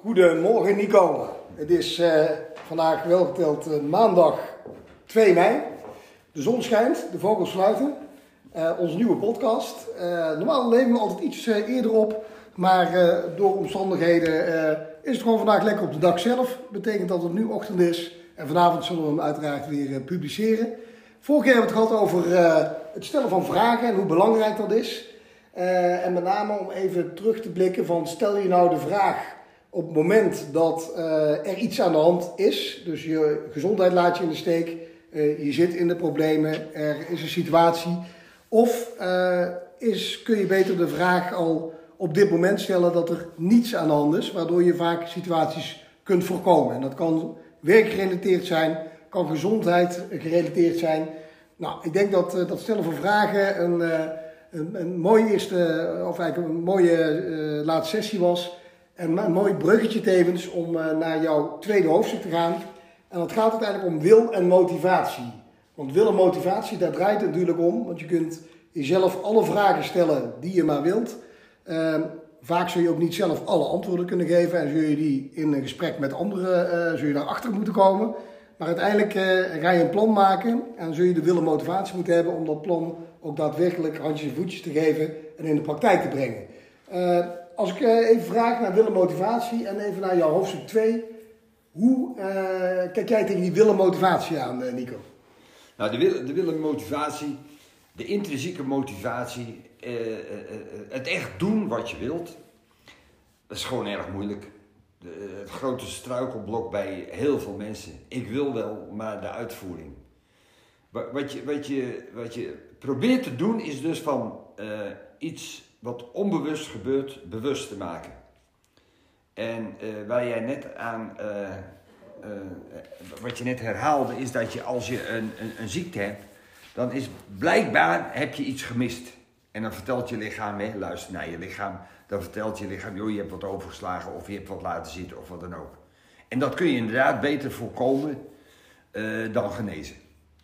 Goedemorgen Nico. Het is uh, vandaag welgeteld uh, maandag 2 mei. De zon schijnt, de vogels fluiten. Uh, onze nieuwe podcast. normaal nemen we altijd iets eerder op, maar door omstandigheden is het gewoon vandaag lekker op de dag zelf. Betekent dat het nu ochtend is. En vanavond zullen we hem uiteraard weer publiceren. Vorige keer hebben we het gehad over het stellen van vragen en hoe belangrijk dat is. En met name om even terug te blikken van stel je nou de vraag op het moment dat uh, er iets aan de hand is, dus je gezondheid laat je in de steek, uh, je zit in de problemen, er is een situatie, of is, kun je beter de vraag al op dit moment stellen dat er niets aan de hand is, waardoor je vaak situaties kunt voorkomen. En dat kan werkgerelateerd zijn, kan gezondheid gerelateerd zijn. Nou, ik denk dat dat stellen van vragen een, een, mooie eerste, of eigenlijk een mooie laatste sessie was. En een mooi bruggetje tevens om uh, naar jouw tweede hoofdstuk te gaan. En dat gaat uiteindelijk om wil en motivatie. Want wil en motivatie, daar draait het natuurlijk om. Want je kunt jezelf alle vragen stellen die je maar wilt. Uh, vaak zul je ook niet zelf alle antwoorden kunnen geven. En zul je die in een gesprek met anderen, uh, zul je daarachter moeten komen. Maar uiteindelijk uh, ga je een plan maken. En zul je de wil en motivatie moeten hebben om dat plan ook daadwerkelijk handjes en voetjes te geven. En in de praktijk te brengen als ik eh, even vraag naar willen motivatie en even naar jouw hoofdstuk 2. Hoe kijk jij tegen die willen motivatie aan, Nico? Nou, de willen, de willen motivatie, de intrinsieke motivatie, het echt doen wat je wilt, dat is gewoon erg moeilijk. De, het grote struikelblok bij heel veel mensen. Ik wil wel, maar de uitvoering. Wat je, wat je, wat je probeert te doen is dus van iets wat onbewust gebeurt, bewust te maken. En uh, waar jij net aan, wat je net herhaalde, is dat je als je een, een, een, ziekte hebt, dan is blijkbaar heb je iets gemist. En dan vertelt je lichaam, hè, luister naar je lichaam, dan vertelt je lichaam, joh, je hebt wat overgeslagen of je hebt wat laten zitten of wat dan ook. En dat kun je inderdaad beter voorkomen dan genezen.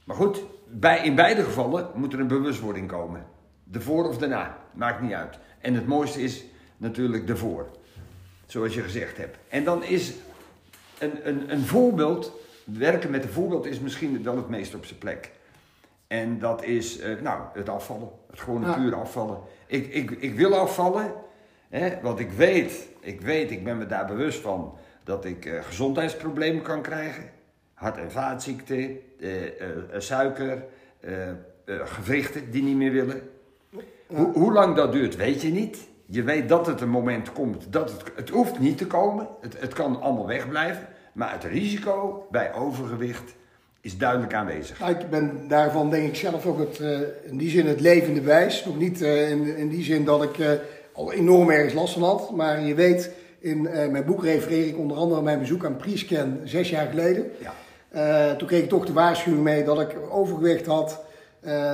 Maar goed, bij, in beide gevallen moet er een bewustwording komen. De voor of daarna, maakt niet uit. En het mooiste is natuurlijk de voor, zoals je gezegd hebt. En dan is een, een, een voorbeeld, werken met een voorbeeld is misschien wel het meest op zijn plek. En dat is, uh, nou, het afvallen. Gewoon ja. puur afvallen. Ik, ik, ik wil afvallen, hè, want ik weet, ik weet, ik ben me daar bewust van, dat ik uh, gezondheidsproblemen kan krijgen. Hart- en vaatziekten, uh, suiker, gewrichten die niet meer willen. Hoe, hoe lang dat duurt, weet je niet. Je weet dat het een moment komt dat het, het hoeft niet te komen. Het, het kan allemaal wegblijven. Maar het risico bij overgewicht is duidelijk aanwezig. Nou, ik ben daarvan denk ik zelf ook het, uh, in die zin het levende wijs. Nog niet uh, in, in, die zin dat ik uh, al enorm ergens last van had. Maar je weet, in mijn boek refereer ik onder andere mijn bezoek aan Priescan zes jaar geleden. Ja. toen kreeg ik toch de waarschuwing mee dat ik overgewicht had.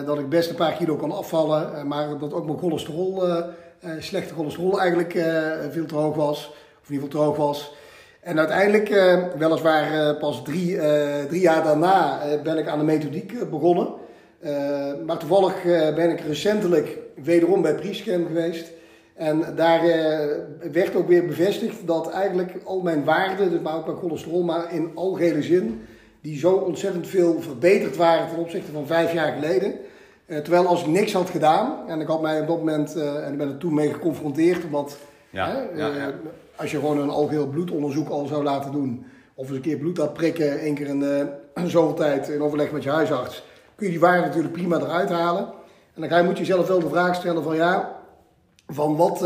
Dat ik best een paar kilo kan afvallen, maar dat ook mijn cholesterol, slechte cholesterol eigenlijk veel te hoog was. Of in ieder geval te hoog was. En uiteindelijk, weliswaar pas drie, drie jaar daarna, ben ik aan de methodiek begonnen. maar toevallig ben ik recentelijk wederom bij Priescan geweest. En daar werd ook weer bevestigd dat eigenlijk al mijn waarden, dus maar ook mijn cholesterol, maar in algehele zin die zo ontzettend veel verbeterd waren ten opzichte van vijf jaar geleden. Terwijl als ik niks had gedaan, en ik had mij op dat moment, en ik ben er toen mee geconfronteerd, omdat ja, hè, ja, ja. Uh, als je gewoon een algeheel bloedonderzoek al zou laten doen, of eens een keer bloed laat prikken, één keer in de zoveel tijd in overleg met je huisarts, kun je die waarde natuurlijk prima eruit halen. En dan ga je, moet je jezelf wel de vraag stellen van ja, van wat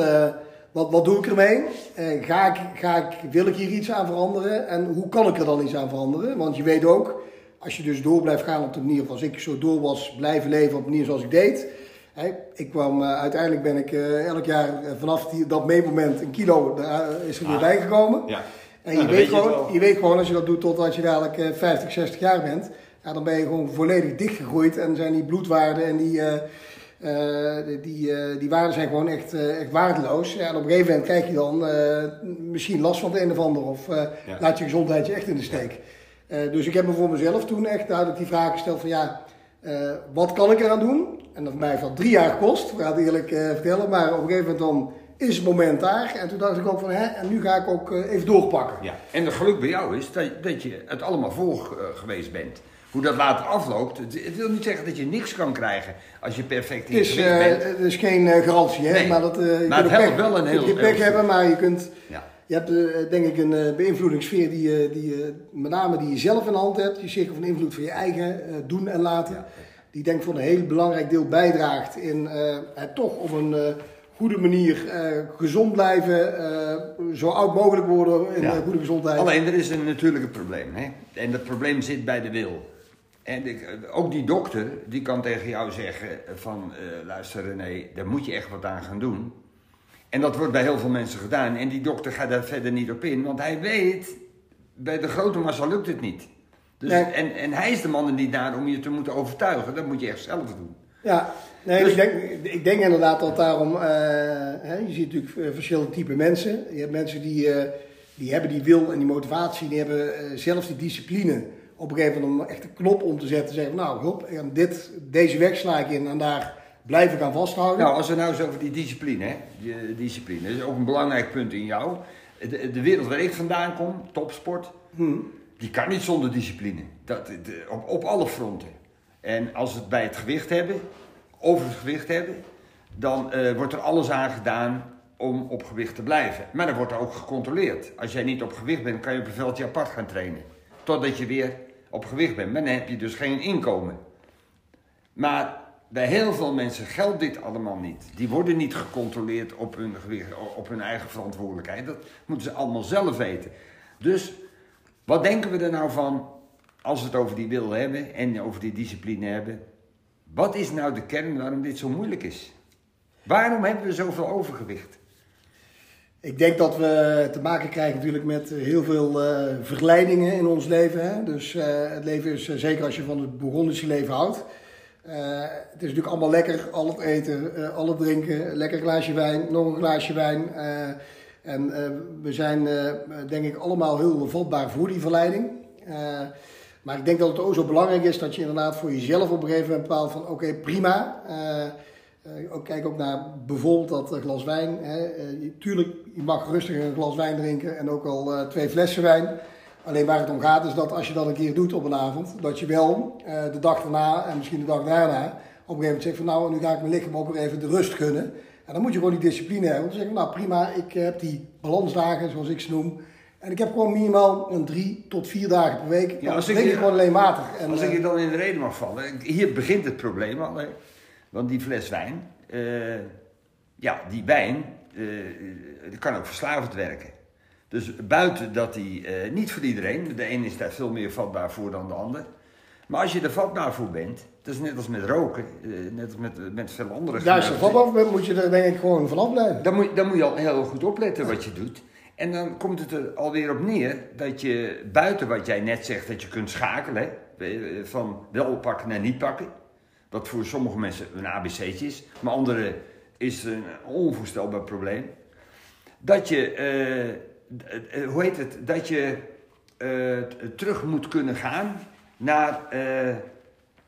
wat, wat doe ik ermee? Eh, ga ik, ga ik, wil ik hier iets aan veranderen? En hoe kan ik er dan iets aan veranderen? Want je weet ook, als je dus door blijft gaan op de manier zoals ik zo door was blijven leven op de manier zoals ik deed. Ik kwam, uh, uiteindelijk ben ik uh, elk jaar uh, vanaf die, dat meemoment een kilo is er weer ah, bijgekomen. Ja. En je, weet gewoon, je, je, weet gewoon, als je dat doet totdat je dadelijk 50, 60 jaar bent, ja, dan ben je gewoon volledig dichtgegroeid en zijn die bloedwaarden en die uh, die, uh, die waarden zijn gewoon echt, echt waardeloos. Ja, en op een gegeven moment krijg je dan misschien last van het een of ander. Of ja. laat je gezondheid je echt in de steek. dus ik heb me voor mezelf toen echt duidelijk die vraag gesteld van ja, wat kan ik eraan doen? En dat mij van drie jaar gekost, ik ga het eerlijk vertellen. Maar op een gegeven moment dan is het moment daar. En toen dacht ik ook van, hè, en nu ga ik ook even doorpakken. Ja, en het geluk bij jou is dat, dat je het allemaal voor geweest bent. Hoe dat later afloopt, het, wil niet zeggen dat je niks kan krijgen als je perfect in het is, bent. Het is geen garantie, hè? Nee. maar, dat, uh, maar het helpt wel een heel... Je pech hebben, maar je kunt... Ja. Je hebt denk ik een beïnvloedingssfeer die, die met name die je zelf in de hand hebt. Je cirkel van invloed van je eigen doen en laten. Ja. Die denk ik voor een heel belangrijk deel bijdraagt in het toch op een goede manier gezond blijven, zo oud mogelijk worden in Ja. goede gezondheid. Alleen er is een natuurlijke probleem. Hè? En dat probleem zit bij de wil. En ik- ook die dokter, die kan tegen jou zeggen van, eh, luister René, daar moet je echt wat aan gaan doen. En dat wordt bij heel veel mensen gedaan. En die dokter gaat daar verder niet op in, want hij weet, bij de grote massa lukt het niet. Dus, Nee. en, en hij is de man er niet naar om je te moeten overtuigen. Dat moet je echt zelf doen. Ja, nee, Dus- ik, denk, ik denk inderdaad dat daarom, eh, hè, je ziet natuurlijk eh, verschillende typen mensen. Je hebt mensen die, eh, die hebben die wil en die motivatie, die hebben eh, zelf die discipline op een gegeven moment om echt een knop om te zetten. Zeggen nou, hop, dit, deze weg sla ik in en daar blijf ik aan vasthouden. Nou, als we nou eens over die discipline, hè? Die, eh, discipline, dat is ook een belangrijk punt in jou. De, de wereld waar ik vandaan kom, topsport, die kan niet zonder discipline. Dat, de- op, op alle fronten. En als we het bij het gewicht hebben, over het gewicht hebben, dan eh, wordt er alles aan gedaan om op gewicht te blijven. Maar dan wordt er ook gecontroleerd. Als jij niet op gewicht bent, kan je op een veldje apart gaan trainen. Totdat je weer op gewicht bent. Maar dan heb je dus geen inkomen. Maar bij heel veel mensen geldt dit allemaal niet. Die worden niet gecontroleerd op hun, op hun eigen verantwoordelijkheid. Dat moeten ze allemaal zelf weten. Dus wat denken we er nou van als we het over die wil hebben en over die discipline hebben? Wat is nou de kern waarom dit zo moeilijk is? Waarom hebben we zoveel overgewicht? Ik denk dat we te maken krijgen natuurlijk met heel veel eh, verleidingen in ons leven. Hè? Dus eh, het leven is, eh, zeker als je van het Bourgondische leven houdt. Eh, het is natuurlijk allemaal lekker, al het eten, eh, al het drinken, lekker glaasje wijn, nog een glaasje wijn. eh, en we zijn denk ik allemaal heel vatbaar voor die verleiding. Maar ik denk dat het ook zo belangrijk is dat je inderdaad voor jezelf op een gegeven moment bepaalt van oké, prima. ook, kijk ook naar bijvoorbeeld dat glas wijn. Hè. Tuurlijk, je mag rustig een glas wijn drinken en ook al twee flessen wijn. Alleen waar het om gaat is dat als je dat een keer doet op een avond, dat je wel eh, de dag daarna en misschien de dag daarna op een gegeven moment zegt van nou, nu ga ik mijn lichaam ook weer even de rust gunnen. En dan moet je gewoon die discipline hebben. Om te zeggen, nou prima, ik heb die balansdagen zoals ik ze noem. En ik heb gewoon minimaal een drie tot vier dagen per week. Ja, als ik je- gewoon alleen matig. En, Als ik eh, je dan in de reden mag vallen, hier begint het probleem al. Hè? Want die fles wijn, eh, ja, die wijn, die kan ook verslavend werken. Dus buiten dat die, eh, niet voor iedereen, de een is daar veel meer vatbaar voor dan de ander. Maar als je er vatbaar voor bent, dat is net als met roken, eh, net als met, met veel andere is er geneigden. van af, moet je er denk ik gewoon vanaf blijven. Dan moet, dan moet je al heel goed opletten wat je doet. En dan komt het er alweer op neer dat je buiten wat jij net zegt, dat je kunt schakelen. hè, Van wel pakken naar niet pakken. Wat voor sommige mensen een ABC'tje is. Maar anderen is een onvoorstelbaar probleem. Dat je, eh, hoe heet het, dat je eh, terug moet kunnen gaan naar, eh,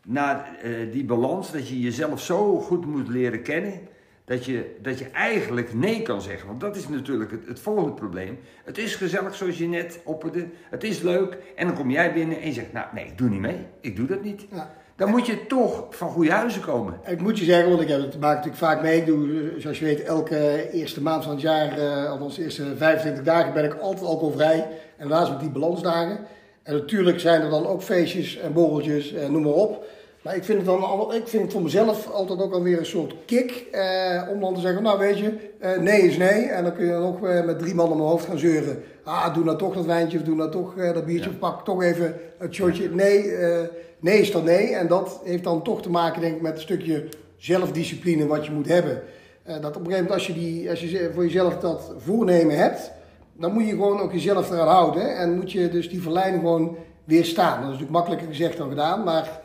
naar eh, die balans. Dat je jezelf zo goed moet leren kennen. Dat je, dat je eigenlijk nee kan zeggen. Want dat is natuurlijk het, het volgende probleem. Het is gezellig zoals je net opperde. Het is leuk. En dan kom jij binnen en je zegt, nou nee, ik doe niet mee. Ik doe dat niet. Ja. Dan moet je toch van goede huizen komen. Ik moet je zeggen, want ik heb het maak natuurlijk vaak mee. Doe, zoals je weet, elke eerste maand van het jaar, eh, althans de eerste 25 dagen, ben ik altijd alcoholvrij. En daarnaast met die balansdagen. En natuurlijk zijn er dan ook feestjes en borreltjes, noem maar op. Maar ik vind het dan ik vind het voor mezelf altijd ook alweer een soort kick. Eh, om dan te zeggen, nou weet je, eh, nee is nee. En dan kun je dan ook eh, met drie man om mijn hoofd gaan zeuren. Ah, doe nou toch dat wijntje of doe nou toch eh, dat biertje. Ja. Of pak toch even het shotje. Nee, eh, nee is dan nee. En dat heeft dan toch te maken denk ik met een stukje zelfdiscipline wat je moet hebben. Eh, dat op een gegeven moment als je, die, als je voor jezelf dat voornemen hebt, dan moet je gewoon ook jezelf eraan houden. En moet je dus die verleiding gewoon weerstaan. Dat is natuurlijk makkelijker gezegd dan gedaan, maar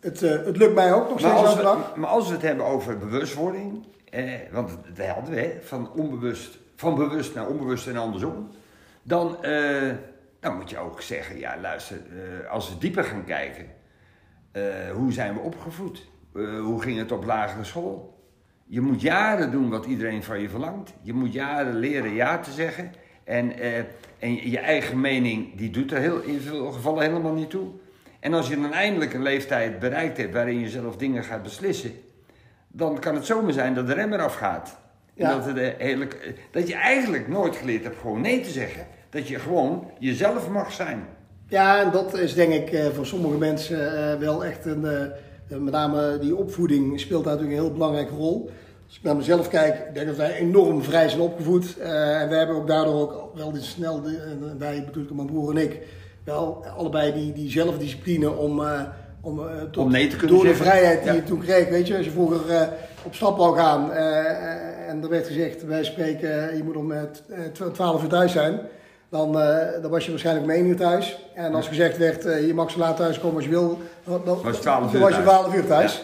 het, eh, het lukt mij ook nog Maar steeds als, elke dag. we, maar als we het hebben over bewustwording, eh, want dat hadden we, van, onbewust, van bewust naar onbewust en andersom, dan, eh, dan moet je ook zeggen, ja luister, eh, als we dieper gaan kijken, hoe zijn we opgevoed? Hoe ging het op lagere school? Je moet jaren doen wat iedereen van je verlangt. Je moet jaren leren ja te zeggen. En, en je eigen mening, die doet er heel, in veel gevallen helemaal niet toe. En als je dan eindelijk een leeftijd bereikt hebt waarin je zelf dingen gaat beslissen, dan kan het zomaar zijn dat de rem eraf gaat. Ja. Dat, het, eh, hele, dat je eigenlijk nooit geleerd hebt gewoon nee te zeggen. Dat je gewoon jezelf mag zijn. Ja, en dat is denk ik eh, voor sommige mensen eh, wel echt een. eh, eh, met name die opvoeding speelt daar natuurlijk een heel belangrijke rol. Als ik naar mezelf kijk, ik denk dat wij enorm vrij zijn opgevoed. Eh, en we hebben ook daardoor ook wel snel, de, en wij bedoel ik mijn broer en ik, wel allebei die, die zelfdiscipline om, eh, om, eh, tot, Om nee te kunnen door de vrijheid die Ja. je toen kreeg. Weet je, als je vroeger eh, op stap wou gaan en er werd gezegd, wij spreken, je moet om eh, t- eh, tw- 12 uur thuis zijn. Dan, dan was je waarschijnlijk om 1 uur thuis. En als gezegd werd, je mag zo laat thuis komen als je wil, dan, dan Was 12 dan uur was je thuis. 12 uur thuis.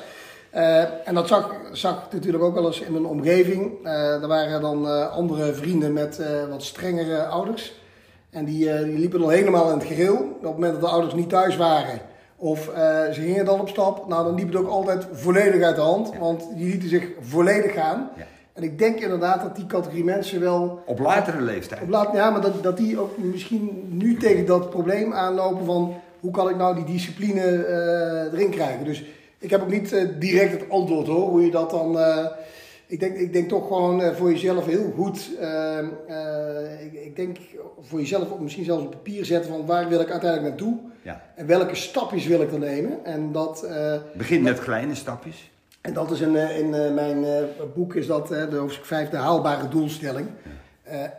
En dat zag, zag natuurlijk ook wel eens in mijn omgeving. Eh, er waren dan andere vrienden met wat strengere ouders. En die, eh, die liepen dan helemaal in het gereel. Op het moment dat de ouders niet thuis waren. Of eh, ze gingen dan op stap. Nou, dan liep het ook altijd volledig uit de hand. Want die lieten zich volledig gaan. Ja. En ik denk inderdaad dat die categorie mensen wel Op latere leeftijd. op laat, ja, maar dat, dat die ook misschien nu tegen dat probleem aanlopen van hoe kan ik nou die discipline eh, erin krijgen. Dus ik heb ook niet direct het antwoord hoor, hoe je dat dan... ik, denk, ik denk toch gewoon eh, voor jezelf heel goed, eh, eh, ik, ik denk voor jezelf ook misschien zelfs op papier zetten van waar wil ik uiteindelijk naartoe Ja. en welke stapjes wil ik dan nemen. En dat... eh, Begin met kleine stapjes. en dat is in, in mijn boek, is dat de hoofdstuk 5, de haalbare doelstelling.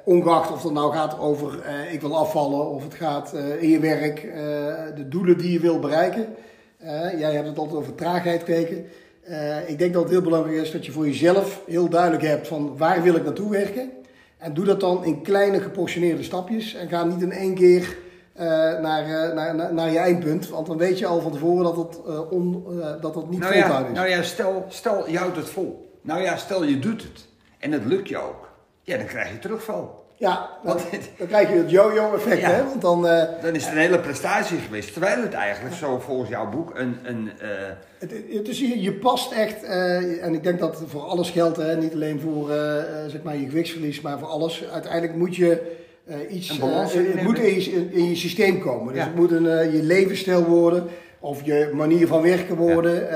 Ongeacht of het nou gaat over ik wil afvallen of het gaat in je werk, de doelen die je wil bereiken. Jij hebt het altijd over traagheid gekeken. Eh, ik denk dat het heel belangrijk is dat je voor jezelf heel duidelijk hebt van waar wil ik naartoe werken. En doe dat dan in kleine geportioneerde stapjes en ga niet in één keer eh, naar, eh, naar, naar, naar je eindpunt. Want dan weet je al van tevoren dat het, on, dat het niet Nou ja, is. nou ja stel, stel je houdt het vol. Nou ja, stel je doet het. En het lukt je ook. Ja, dan krijg je terugval. Ja, dan, dan krijg je het yo-yo-effect, Ja. hè? Want dan, eh, Dan is het een hele prestatie geweest. Terwijl het eigenlijk zo volgens jouw boek een... een eh, het, het is, je, je past echt, eh, en ik denk dat het voor alles geldt, hè? niet alleen voor zeg maar je gewichtsverlies, maar voor alles. Uiteindelijk moet je iets, Een balans erin het moet in je, in, je systeem komen. Dus Ja. het moet een, je levensstijl worden, of je manier van werken worden,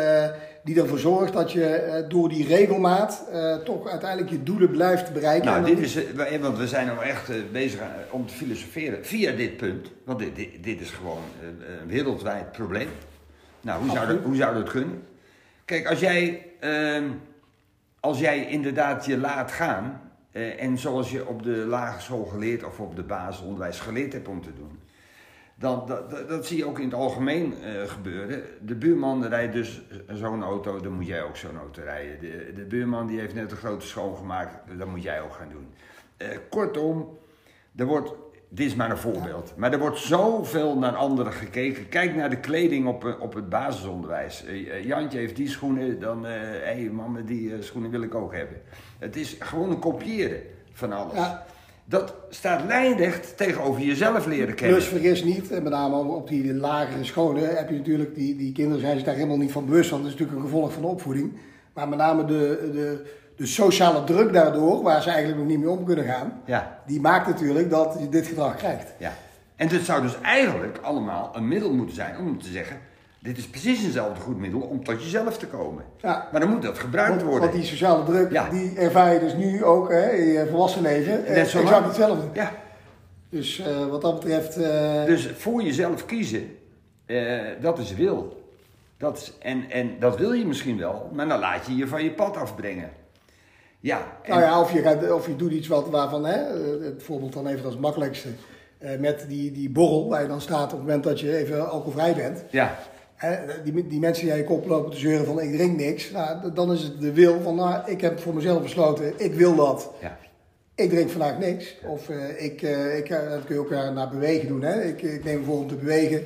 die ervoor zorgt dat je eh, door die regelmaat eh, toch uiteindelijk je doelen blijft bereiken. nou, dit is... eh, Want we zijn nou echt bezig om te filosoferen via dit punt. Want dit, dit, dit is gewoon een wereldwijd probleem. Nou, hoe zou, dat, hoe zou dat kunnen? Kijk, als jij, ehm, als jij inderdaad je laat gaan... en zoals je op de lagere school geleerd of op de basisonderwijs geleerd hebt om te doen... Dat, dat, dat zie je ook in het algemeen eh, gebeuren. De buurman rijdt dus zo'n auto, dan moet jij ook zo'n auto rijden. De, de buurman die heeft net een grote schoongemaakt, dat moet jij ook gaan doen. Eh, kortom, er wordt, dit is maar een voorbeeld, maar er wordt zoveel naar anderen gekeken. Kijk naar de kleding op, eh, op het basisonderwijs. Jantje heeft die schoenen, dan, hé hey, mama, die schoenen wil ik ook hebben. Het is gewoon een kopiëren van alles. Ja. Dat staat lijnrecht tegenover jezelf leren kennen. Plus vergis niet, met name op die lagere scholen heb je natuurlijk, die, die kinderen zijn zich daar helemaal niet van bewust van. Dat is natuurlijk een gevolg van de opvoeding. Maar met name de, de, de sociale druk daardoor, waar ze eigenlijk nog niet mee om kunnen gaan, Ja, die maakt natuurlijk dat je dit gedrag krijgt. ja. En dit zou dus eigenlijk allemaal een middel moeten zijn om te zeggen: dit is precies eenzelfde goed middel om tot jezelf te komen. Ja. Maar dan moet dat gebruikt Want, worden. want die sociale druk, Ja. die ervaar je dus nu ook hè, in je volwassen leven. eh, Net zo exact hetzelfde. Ja, Dus eh, wat dat betreft, eh, dus voor jezelf kiezen, eh, dat is wil. Dat is, en, en dat wil je misschien wel, maar dan laat je je van je pad afbrengen. Ja, en- nou ja, of je, gaat, of je doet iets wat, waarvan, hè, eh, het voorbeeld dan even als makkelijkste, eh, met die, die borrel waar je dan staat op het moment dat je even alcoholvrij bent. ja, Die, die mensen die aan je kop lopen te zeuren van ik drink niks. Nou, dan is het de wil van nou, ik heb voor mezelf besloten, ik wil dat. ja. Ik drink vandaag niks. Of eh, ik, eh, ik, dat kun je ook naar bewegen doen. Hè? Ik, ik neem voor om te bewegen.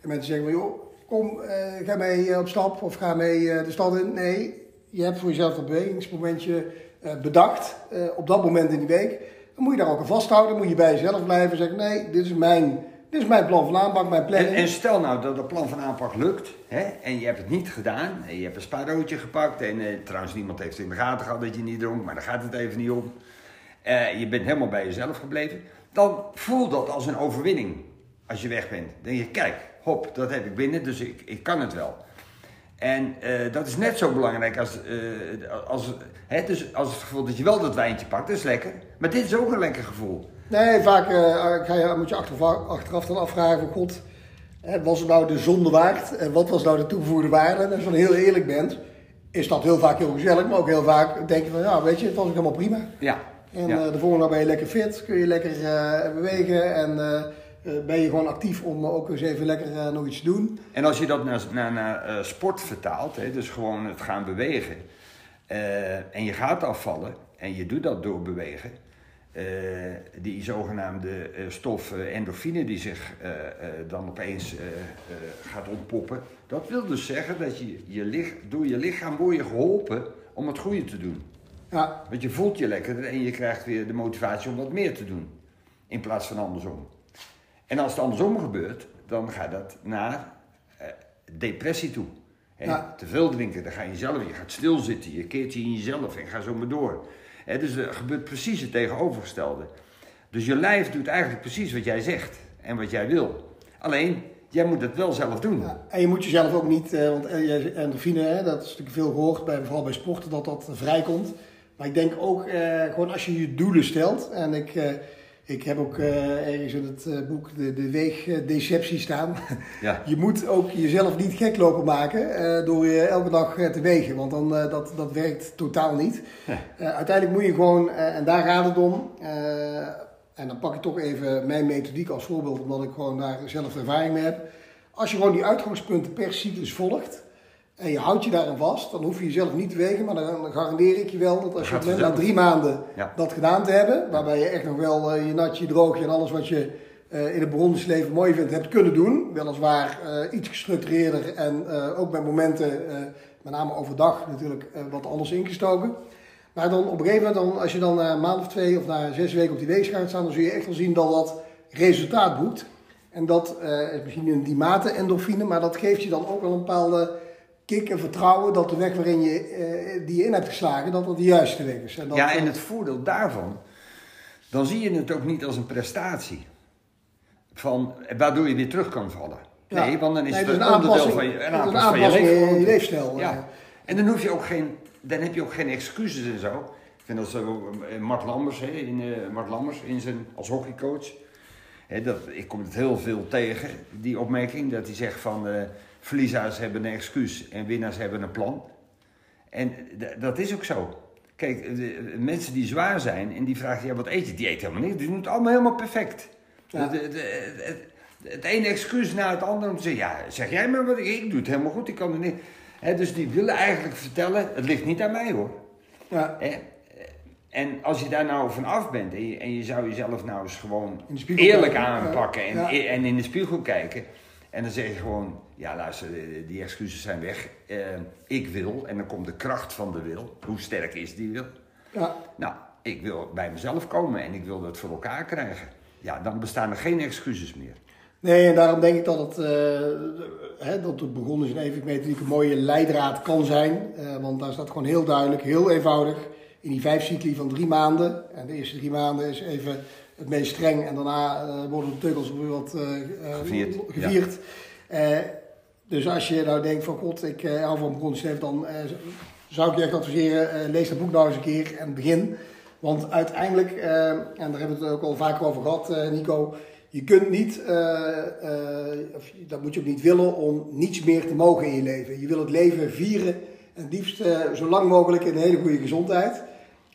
En mensen zeggen van joh, kom, eh, ga mee op stap of ga mee de stad in. Nee, je hebt voor jezelf dat bewegingsmomentje bedacht op dat moment in die week. Dan moet je daar ook aan vasthouden. moet je bij jezelf blijven en zeggen nee, dit is mijn Dit is mijn plan van aanpak, mijn planning. En, en stel nou dat het plan van aanpak lukt hè, en je hebt het niet gedaan. En je hebt een spaarroodje gepakt. En eh, trouwens, niemand heeft in de gaten gehad dat je niet dronk, maar daar gaat het even niet om. Eh, je bent helemaal bij jezelf gebleven. Dan voel dat als een overwinning als je weg bent. Dan denk je, kijk, hop, dat heb ik binnen, dus ik, ik kan het wel. En eh, dat is net zo belangrijk als, eh, als, hè, dus als het gevoel dat je wel dat wijntje pakt, dat is lekker. Maar dit is ook een lekker gevoel. Nee, vaak eh, ga je, moet je achteraf, achteraf dan afvragen van God, was het nou de zonde waard? En wat was nou de toegevoegde waarde? En als je dan heel eerlijk bent, is dat heel vaak heel gezellig, maar ook heel vaak denk je van, ja, weet je, het was ook helemaal prima. Ja. En ja. eh, de volgende dag ben je lekker fit, kun je lekker bewegen en ben je gewoon actief om ook eens even lekker nog iets te doen. En als je dat naar, naar, naar sport vertaalt, hè, dus gewoon het gaan bewegen, en je gaat afvallen, en je doet dat door bewegen, eh, die zogenaamde eh, stof eh, endorfine die zich dan opeens gaat ontpoppen, dat wil dus zeggen dat je, je lich, door je lichaam word je geholpen om het goede te doen. Ja, Want je voelt je lekkerder en je krijgt weer de motivatie om wat meer te doen. In plaats van andersom. En als het andersom gebeurt, dan gaat dat naar eh, depressie toe. Hè? Ja. Te veel drinken, dan ga je zelf, je gaat stilzitten, je keert je in jezelf en ga zo maar door. Dus er gebeurt precies het tegenovergestelde. Dus je lijf doet eigenlijk precies wat jij zegt en wat jij wil. Alleen, jij moet het wel zelf doen. En je moet jezelf ook niet, eh, want eh, endorfine, hè, dat is natuurlijk veel gehoord, bij, vooral bij sporten, dat dat vrijkomt. Maar ik denk ook, eh, gewoon als je je doelen stelt, en ik, eh, ik heb ook eh, ergens in het eh, boek de, de weegdeceptie staan. Ja. Je moet ook jezelf niet gek lopen maken eh, door je elke dag eh, te wegen, want dan, eh, dat, dat werkt totaal niet. Ja. Eh, uiteindelijk moet je gewoon, eh, en daar gaat het om, eh, en dan pak ik toch even mijn methodiek als voorbeeld, omdat ik gewoon daar zelf ervaring mee heb. Als je gewoon die uitgangspunten per cyclus volgt en je houdt je daarin vast, dan hoef je jezelf niet te wegen, maar dan, garandeer ik je wel dat als je het na drie maanden Ja. dat gedaan te hebben, waarbij je echt nog wel eh, je natje, je droogje en alles wat je eh, in het bronzenleven mooi vindt, hebt kunnen doen. Weliswaar eh, iets gestructureerder en ook met momenten, met name overdag natuurlijk, wat anders ingestoken. Maar dan op een gegeven moment, dan, als je dan na een maand of twee of na zes weken op die weegschaal gaat staan, dan zul je echt wel zien dat dat resultaat boekt. En dat is misschien in die mate endorfine, maar dat geeft je dan ook wel een bepaalde kick en vertrouwen dat de weg waarin je eh, die je in hebt geslagen, dat dat de juiste weg is. En dat, Ja, en het voordeel daarvan, dan zie je het ook niet als een prestatie. Van, waardoor je weer terug kan vallen. Ja. Nee, want dan is Nee, het het een onderdeel aanpassing. van je, een is een aanpassing van je aanpassing in je leefstijl, eh. Ja. En dan, hoef je ook geen, dan heb je ook geen excuses en zo. Ik vind dat zo, eh, Mart Lammers, hè, in, eh, Mart Lammers in zijn, als hockeycoach. Hè, dat, ik kom het heel veel tegen, die opmerking. Dat hij zegt van, eh verliezers hebben een excuus en winnaars hebben een plan. En dat is ook zo. Kijk, de, mensen die zwaar zijn en die vragen, ja, wat eet je? Die eten helemaal niet. Die doen het allemaal helemaal perfect. Ja. De- de- de- het, het ene excuus na het andere om te zeggen, ja, zeg jij maar wat, ik, ik doe het helemaal goed, ik kan er niet. Dus die willen eigenlijk vertellen, het ligt niet aan mij hoor. ja? En als je daar nou van af bent en je, en je zou jezelf nou eens gewoon eerlijk aanpakken en, ja. en in de spiegel kijken. En dan zeg je gewoon, ja luister, die- die excuses zijn weg. Eh, ik wil, en dan komt de kracht van de wil. Hoe sterk is die wil? ja. Nou, ik wil bij mezelf komen en ik wil dat voor elkaar krijgen. Ja, dan bestaan er geen excuses meer. Nee, en daarom denk ik dat het, eh, hè, dat het begonnen is in even methodiek een mooie leidraad kan zijn. Eh, want daar staat gewoon heel duidelijk, heel eenvoudig, in die vijf cycli van drie maanden. En de eerste drie maanden is even het meest streng en daarna eh, worden de teugels weer wat eh, eh, Gevierd, gevierd. Dus als je nou denkt van god, ik hou van begonnen dan zou ik je echt adviseren, lees dat boek nou eens een keer en begin. Want uiteindelijk, en daar hebben we het ook al vaker over gehad, eh, Nico. Je kunt niet, of dat moet je ook niet willen, om niets meer te mogen in je leven. Je wil het leven vieren en liefst zo lang mogelijk in een hele goede gezondheid.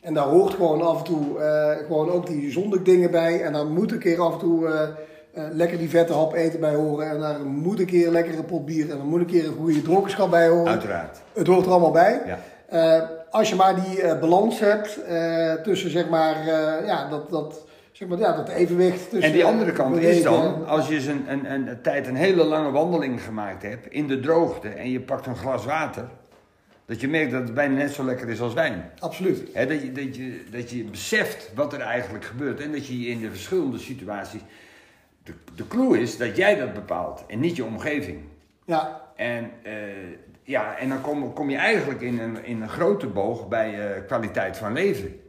En daar hoort gewoon af en toe eh, gewoon ook die zondag bij. En daar moet een keer af en toe eh, eh, lekker die vette hap eten bij horen. En daar moet een keer lekker een pot bier en er moet een keer een goede dronkenschap bij horen. Uiteraard. Het hoort er allemaal bij. Ja. Als je maar die balans hebt tussen zeg maar, ja, dat, dat, zeg maar, ja, dat evenwicht tussen... En die andere kant is dan, als je eens een, een, een, een tijd een hele lange wandeling gemaakt hebt in de droogte en je pakt een glas water, dat je merkt dat het bijna net zo lekker is als wijn. Absoluut. Dat, je, dat, je, dat je beseft wat er eigenlijk gebeurt en dat je in de verschillende situaties de, de clue is dat jij dat bepaalt en niet je omgeving. Ja, En, eh, ja, en dan kom, kom je eigenlijk in een, in een grote boog bij eh, kwaliteit van leven.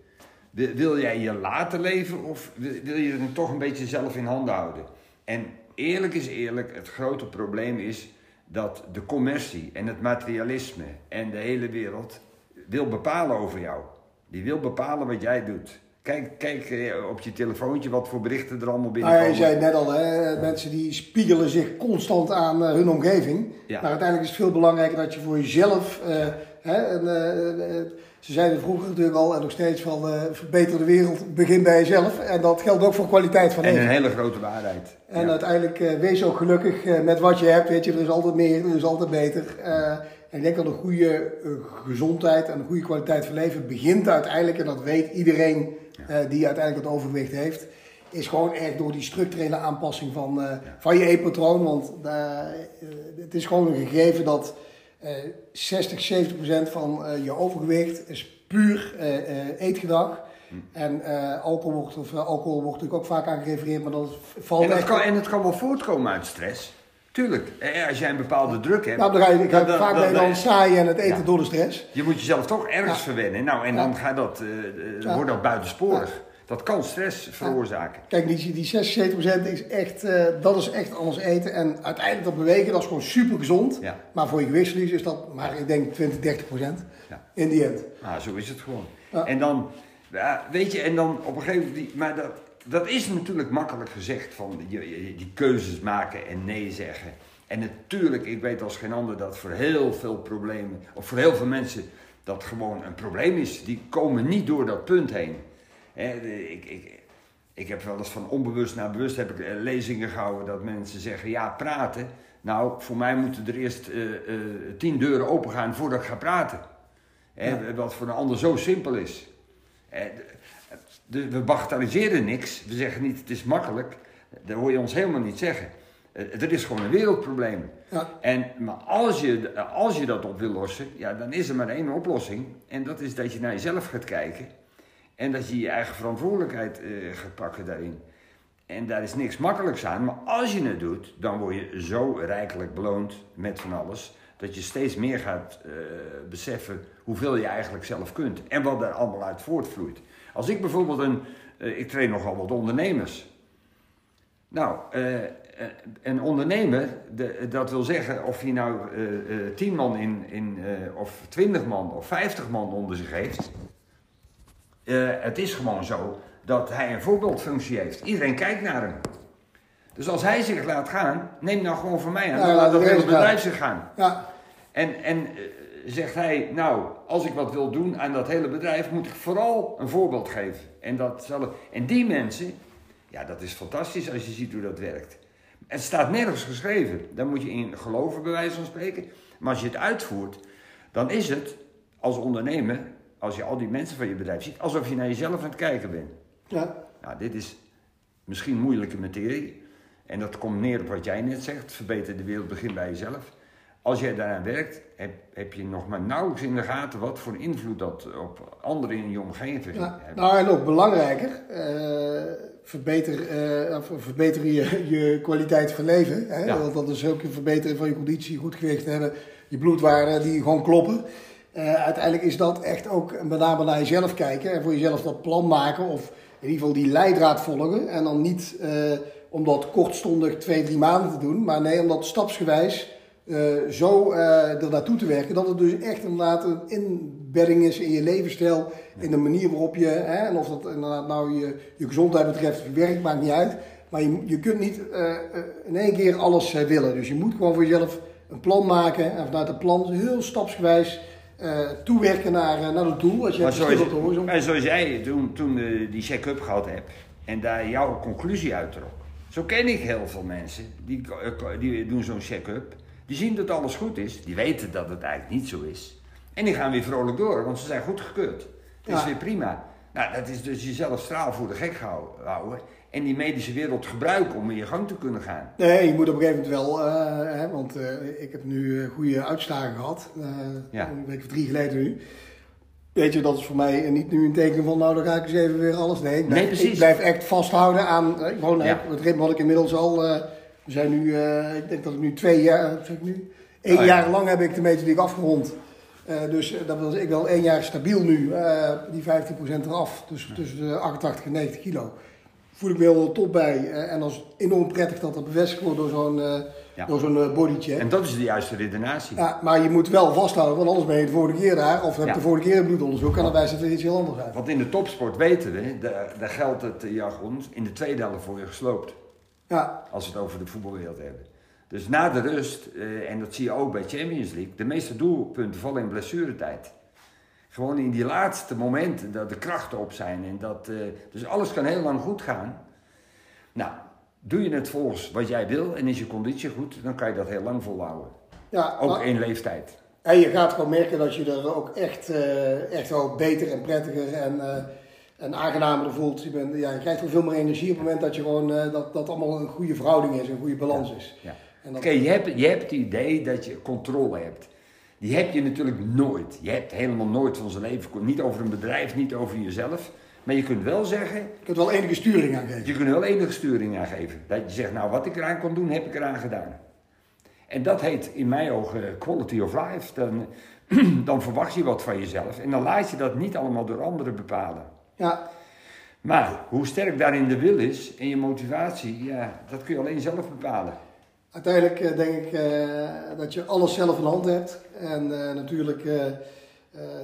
Wil, wil jij je laten leven of wil, wil je het toch een beetje zelf in handen houden? En eerlijk is eerlijk, het grote probleem is dat de commercie en het materialisme en de hele wereld wil bepalen over jou. Die wil bepalen wat jij doet. Kijk, kijk eh, op je telefoontje wat voor berichten er allemaal nou binnenkomen. je zei net al, hè, mensen die spiegelen zich constant aan eh, hun omgeving. Ja. Maar uiteindelijk is het veel belangrijker dat je voor jezelf. eh, hè, en, eh, ze zeiden vroeger natuurlijk al en nog steeds van eh, verbeter de wereld, begin bij jezelf. En dat geldt ook voor kwaliteit van En leven. een hele grote waarheid. En Ja. uiteindelijk eh, wees ook gelukkig eh, met wat je hebt. Weet je, er is altijd meer, er is altijd beter. En ik denk dat een goede gezondheid en een goede kwaliteit van leven begint uiteindelijk, en dat weet iedereen die uiteindelijk het overgewicht heeft, is gewoon echt door die structurele aanpassing van, eh, van je eetpatroon. Want het is gewoon een gegeven dat 60, 70 procent van eh, je overgewicht is puur eh, eh, eetgedrag. En eh, alcohol, wordt, of, eh, alcohol wordt natuurlijk ook vaak aan gerefereerd, maar dat valt En echt... kan, en het kan wel voortkomen uit stress. Tuurlijk. Eh, Als jij een bepaalde druk hebt. Nou, dan ga je, ga dan- dan- vaak dan- bij dan dan- saai en het eten Ja. door de stress. Je moet jezelf toch ergens Ja. verwennen. Nou, en Ja. dan gaat dat, eh, eh, wordt dat buitensporig. Dat kan stress veroorzaken. Kijk, die, die 76% is echt, eh, dat is echt anders eten. En uiteindelijk dat bewegen, dat is gewoon super gezond. Ja. Maar voor je gewichtsverlies is dat maar, ik denk, 20, 30% Ja. in die end. Nou, zo is het gewoon. En dan, ja, weet je, en dan op een gegeven moment, die- maar dat, dat is natuurlijk makkelijk gezegd van je- die keuzes maken en nee zeggen. En natuurlijk, ik weet als geen ander dat voor heel veel problemen, of voor heel veel mensen, dat gewoon een probleem is. Die komen niet door dat punt heen. Hè, ik, ik, ik heb wel eens van onbewust naar bewust heb ik eh, lezingen gehouden dat mensen zeggen, ja, praten. Nou, voor mij moeten er eerst eh, eh, tien deuren open gaan voordat ik ga praten. Hè, Wat voor een ander zo simpel is. De- we bagatelliseren niks. We zeggen niet het is makkelijk. Dat hoor je ons helemaal niet zeggen. Er is gewoon een wereldprobleem. Ja. En, maar als je, als je dat op wil lossen, ja, dan is er maar één oplossing. En dat is dat je naar jezelf gaat kijken. En dat je je eigen verantwoordelijkheid eh, gaat pakken daarin. En daar is niks makkelijks aan. Maar als je het doet, dan word je zo rijkelijk beloond met van alles. Dat je steeds meer gaat eh, beseffen hoeveel je eigenlijk zelf kunt. En wat daar allemaal uit voortvloeit. Als ik bijvoorbeeld een... eh, ik train nogal wat ondernemers. Nou, een ondernemer, de, dat wil zeggen of hij nou eh, 10 man in, in, of 20 man of 50 man onder zich heeft. Eh, het is gewoon zo dat hij een voorbeeldfunctie heeft. Iedereen kijkt naar hem. Dus als hij zich laat gaan, neem nou gewoon van mij aan. Ja, dan laat dat hele bedrijf zich gaan. Ja, En, en eh, zegt hij, nou, als ik wat wil doen aan dat hele bedrijf, moet ik vooral een voorbeeld geven. En, dat zal, en die mensen, ja, dat is fantastisch als je ziet hoe dat werkt. Het staat nergens geschreven. Daar moet je in geloven, bij wijze van spreken. Maar als je het uitvoert, dan is het als ondernemer, als je al die mensen van je bedrijf ziet, alsof je naar jezelf aan het kijken bent. ja. Nou, dit is misschien moeilijke materie. En dat komt neer op wat jij net zegt. Verbeter de wereld, begin bij jezelf. Als jij daaraan werkt, heb, heb je nog maar nauwelijks in de gaten wat voor invloed dat op anderen in je omgeving Ja, heeft. nou en ook belangrijker, eh, verbeter, eh, verbeter je, je kwaliteit van leven. Hè? Ja. Want dat is ook een verbetering van je conditie, goed gewicht hebben, je bloedwaarden die gewoon kloppen. Eh, uiteindelijk is dat echt ook met name naar jezelf kijken en voor jezelf dat plan maken of in ieder geval die leidraad volgen. En dan niet eh, om dat kortstondig twee, drie maanden te doen, maar nee, om dat stapsgewijs eh, zo er naartoe te werken dat het dus echt inderdaad een inbedding is in je levensstijl, in de manier waarop je, hè, en of dat inderdaad nou je, je gezondheid betreft of je werk, maakt niet uit. Maar je, je kunt niet in één keer alles willen. Dus je moet gewoon voor jezelf een plan maken en vanuit het plan heel stapsgewijs eh, toewerken naar, eh, naar het doel. Als je Maar zoals, op de horizon. maar zoals jij toen, toen die check-up gehad hebt en daar jouw conclusie uittrok. Zo ken ik heel veel mensen, die, eh, die doen zo'n check-up. Die zien dat alles goed is, die weten dat het eigenlijk niet zo is. En die gaan weer vrolijk door, want ze zijn goedgekeurd. Het is weer prima. Nou, dat is dus jezelf straal voor de gek houden. En die medische wereld gebruiken om in je gang te kunnen gaan. Nee, je moet op een gegeven moment wel, eh, hè, want eh, ik heb nu eh, goede uitslagen gehad, eh, Ja. een week of drie geleden nu. Weet je, dat is voor mij niet nu een teken van, nou dan ga ik eens even weer alles. Nee, ik blijf, Nee, precies. ik blijf echt vasthouden aan, ik woon, Ja. het ritme had ik inmiddels al, we zijn nu, ik denk dat ik nu twee jaar, wat zeg ik nu, één Oh, ja. jaar lang heb ik de League afgerond. Dus dat was ik wel één jaar stabiel nu, die 15% eraf, dus tussen de 88 en 90 kilo. Voel ik me heel top bij en dat is enorm prettig dat dat bevestigd wordt door zo'n eh Ja. door zo'n eh, bodycheck. En dat is de juiste redenatie. Ja, maar je moet wel vasthouden, want anders ben je de vorige keer daar. Of heb je Ja. de vorige keer een bloedonderzoek en dan wijst het iets heel anders uit. Want in de topsport weten we, daar, geldt het eh, jargon, in de tweede helft voor je gesloopt. Ja, Als we het over de voetbalwereld hebben. Dus na de rust, en dat zie je ook bij Champions League, de meeste doelpunten vallen in blessuretijd. Gewoon in die laatste momenten dat de krachten op zijn. En dat, eh, dus alles kan heel lang goed gaan. Nou, doe je het volgens wat jij wil en is je conditie goed, dan kan je dat heel lang volhouden. ja Ook maar- in leeftijd. en je gaat gewoon merken dat je er ook echt, eh, echt wel beter en prettiger en, eh, en aangenamer voelt. Je, bent, ja, je krijgt wel veel meer energie op het moment dat je gewoon, dat, dat allemaal een goede verhouding is, een goede balans is. Ja. Dat, Oké, je, hebt, je hebt het idee dat je controle hebt. Die heb je natuurlijk nooit. Je hebt helemaal nooit van zijn leven, niet over een bedrijf, niet over jezelf. Maar je kunt wel zeggen, Je kunt wel enige sturing aan geven. je kunt wel enige sturing aan geven. Dat je zegt, nou wat ik eraan kon doen, heb ik eraan gedaan. En dat heet in mijn ogen quality of life. Dan, dan verwacht je wat van jezelf. En dan laat je dat niet allemaal door anderen bepalen. Ja, Maar hoe sterk daarin de wil is en je motivatie, ja, dat kun je alleen zelf bepalen. Uiteindelijk eh, denk ik eh, dat je alles zelf in de hand hebt. En eh, natuurlijk,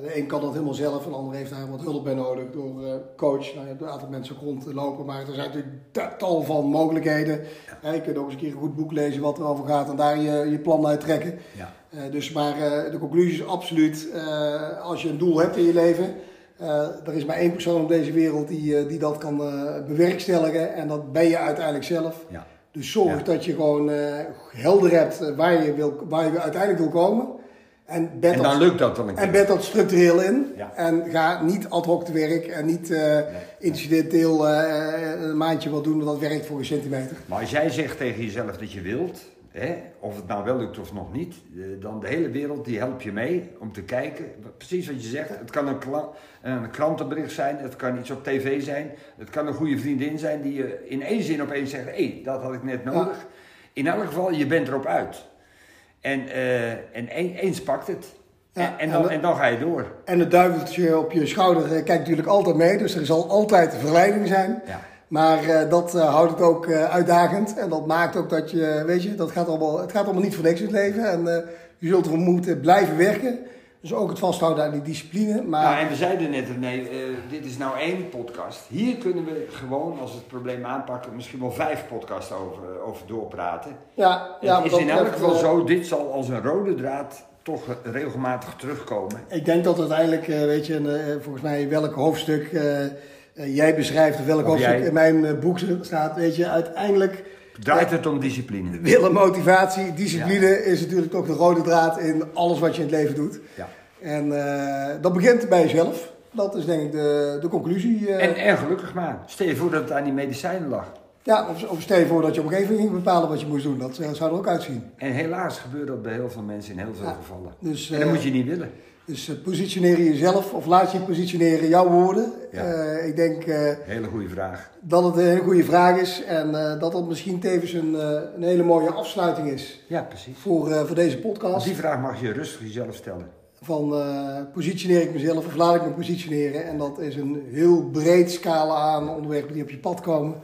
de een kan dat helemaal zelf, en de ander heeft daar wat hulp bij nodig door coach. Nou, je hebt een aantal mensen ook rond te lopen, maar er zijn natuurlijk ta- tal van mogelijkheden. Ja, je kunt ook eens een keer een goed boek lezen wat erover gaat en daar je, je plan uit trekken. Ja. Dus, maar de conclusie is absoluut, als je een doel hebt in je leven, eh, er is maar één persoon op deze wereld die, die dat kan bewerkstelligen en dat ben je uiteindelijk zelf. Ja. Dus zorg Ja. dat je gewoon eh, helder hebt eh, waar je, wil, waar je uiteindelijk wil komen. En bed, En dan dat, lukt dat dan een keer. en bed dat structureel in. Ja. En ga niet ad hoc te werk en niet eh, incidenteel eh, een maandje wat doen, want dat werkt voor een centimeter. Maar als jij zegt tegen jezelf dat je wilt, hè, of het nou wel lukt of nog niet, eh, dan de hele wereld die helpt je mee om te kijken. Precies wat je zegt. Het kan een, een krantenbericht zijn, het kan iets op tv zijn, het kan een goede vriendin zijn die je in één zin opeens zegt: hé, hey, dat had ik net nodig. In elk geval, je bent erop uit. En, eh, en een- eens pakt het. Ja, en, en, en dan, en dan ga je door. En het duiveltje op je schouder eh, kijkt natuurlijk altijd mee, dus er zal altijd verleiding zijn. Ja. Maar eh, dat eh, houdt het ook eh, uitdagend en dat maakt ook dat je, weet je, dat gaat allemaal, het gaat allemaal niet voor niks in het leven. En je zult ervoor moeten blijven werken. Dus ook het vasthouden aan die discipline. Maar Nou, en we zeiden net, nee, dit is nou één podcast. Hier kunnen we gewoon, als we het probleem aanpakken, misschien wel vijf podcasts over, over doorpraten. ja, ja, het wat is dat in elk geval zo, dit zal als een rode draad toch regelmatig terugkomen. Ik denk dat uiteindelijk, weet je, en, volgens mij welk hoofdstuk jij beschrijft, welk Of hoofdstuk jij. in mijn eh, boek staat, weet je, uiteindelijk Draait het om discipline. willen, motivatie, discipline is natuurlijk toch de rode draad in alles wat je in het leven doet. Ja. En eh, dat begint bij jezelf. Dat is denk ik de, de conclusie. eh. En, en gelukkig maar. Stel je voor dat het aan die medicijnen lag. ja, of, of stel je voor dat je op een gegeven moment ging bepalen wat je moest doen. Dat eh, zou er ook uitzien. En helaas gebeurt dat bij heel veel mensen in heel veel Ja. gevallen. Dus, En dat eh, moet je niet willen. Dus eh, positioneer jezelf of laat je positioneren jouw woorden. Ja. Eh, ik denk eh, Hele goede vraag. dat het een hele goede vraag is en dat het misschien tevens een, een hele mooie afsluiting is Ja, precies. voor, voor deze podcast. Die vraag mag je rustig jezelf stellen. Van positioneer ik mezelf of laat ik me positioneren? En dat is een heel breed scala aan onderwerpen die op je pad komen.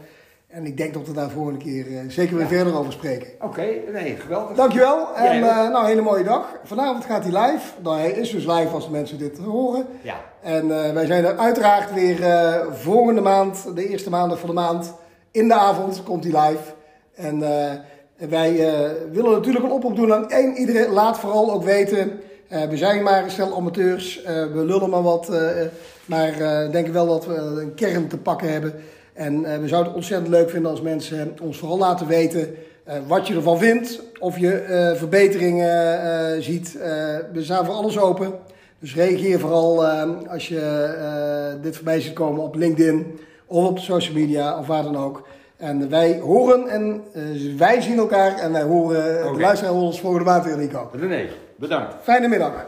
En ik denk dat we daar volgende keer eh, zeker weer verder over spreken. Oké, nee, geweldig. Dankjewel en eh, nou, hele mooie dag. Vanavond gaat hij live. Nou, hij is dus live als de mensen dit horen. Ja. En eh, wij zijn er uiteraard weer volgende maand, de eerste maandag van de maand, in de avond komt hij live. En wij willen natuurlijk een oproep doen aan één iedereen. Laat vooral ook weten, we zijn maar een stel amateurs, we lullen maar wat. maar denken wel dat we een kern te pakken hebben. En eh, we zouden het ontzettend leuk vinden als mensen ons vooral laten weten eh, wat je ervan vindt. Of je eh, verbeteringen ziet. We staan voor alles open. Dus reageer vooral als je dit voorbij ziet komen op LinkedIn of op social media of waar dan ook. En wij horen en wij zien elkaar en wij horen, Oké. de luisteraar horen ons volgende maand weer, Nico. René, bedankt. Fijne middag.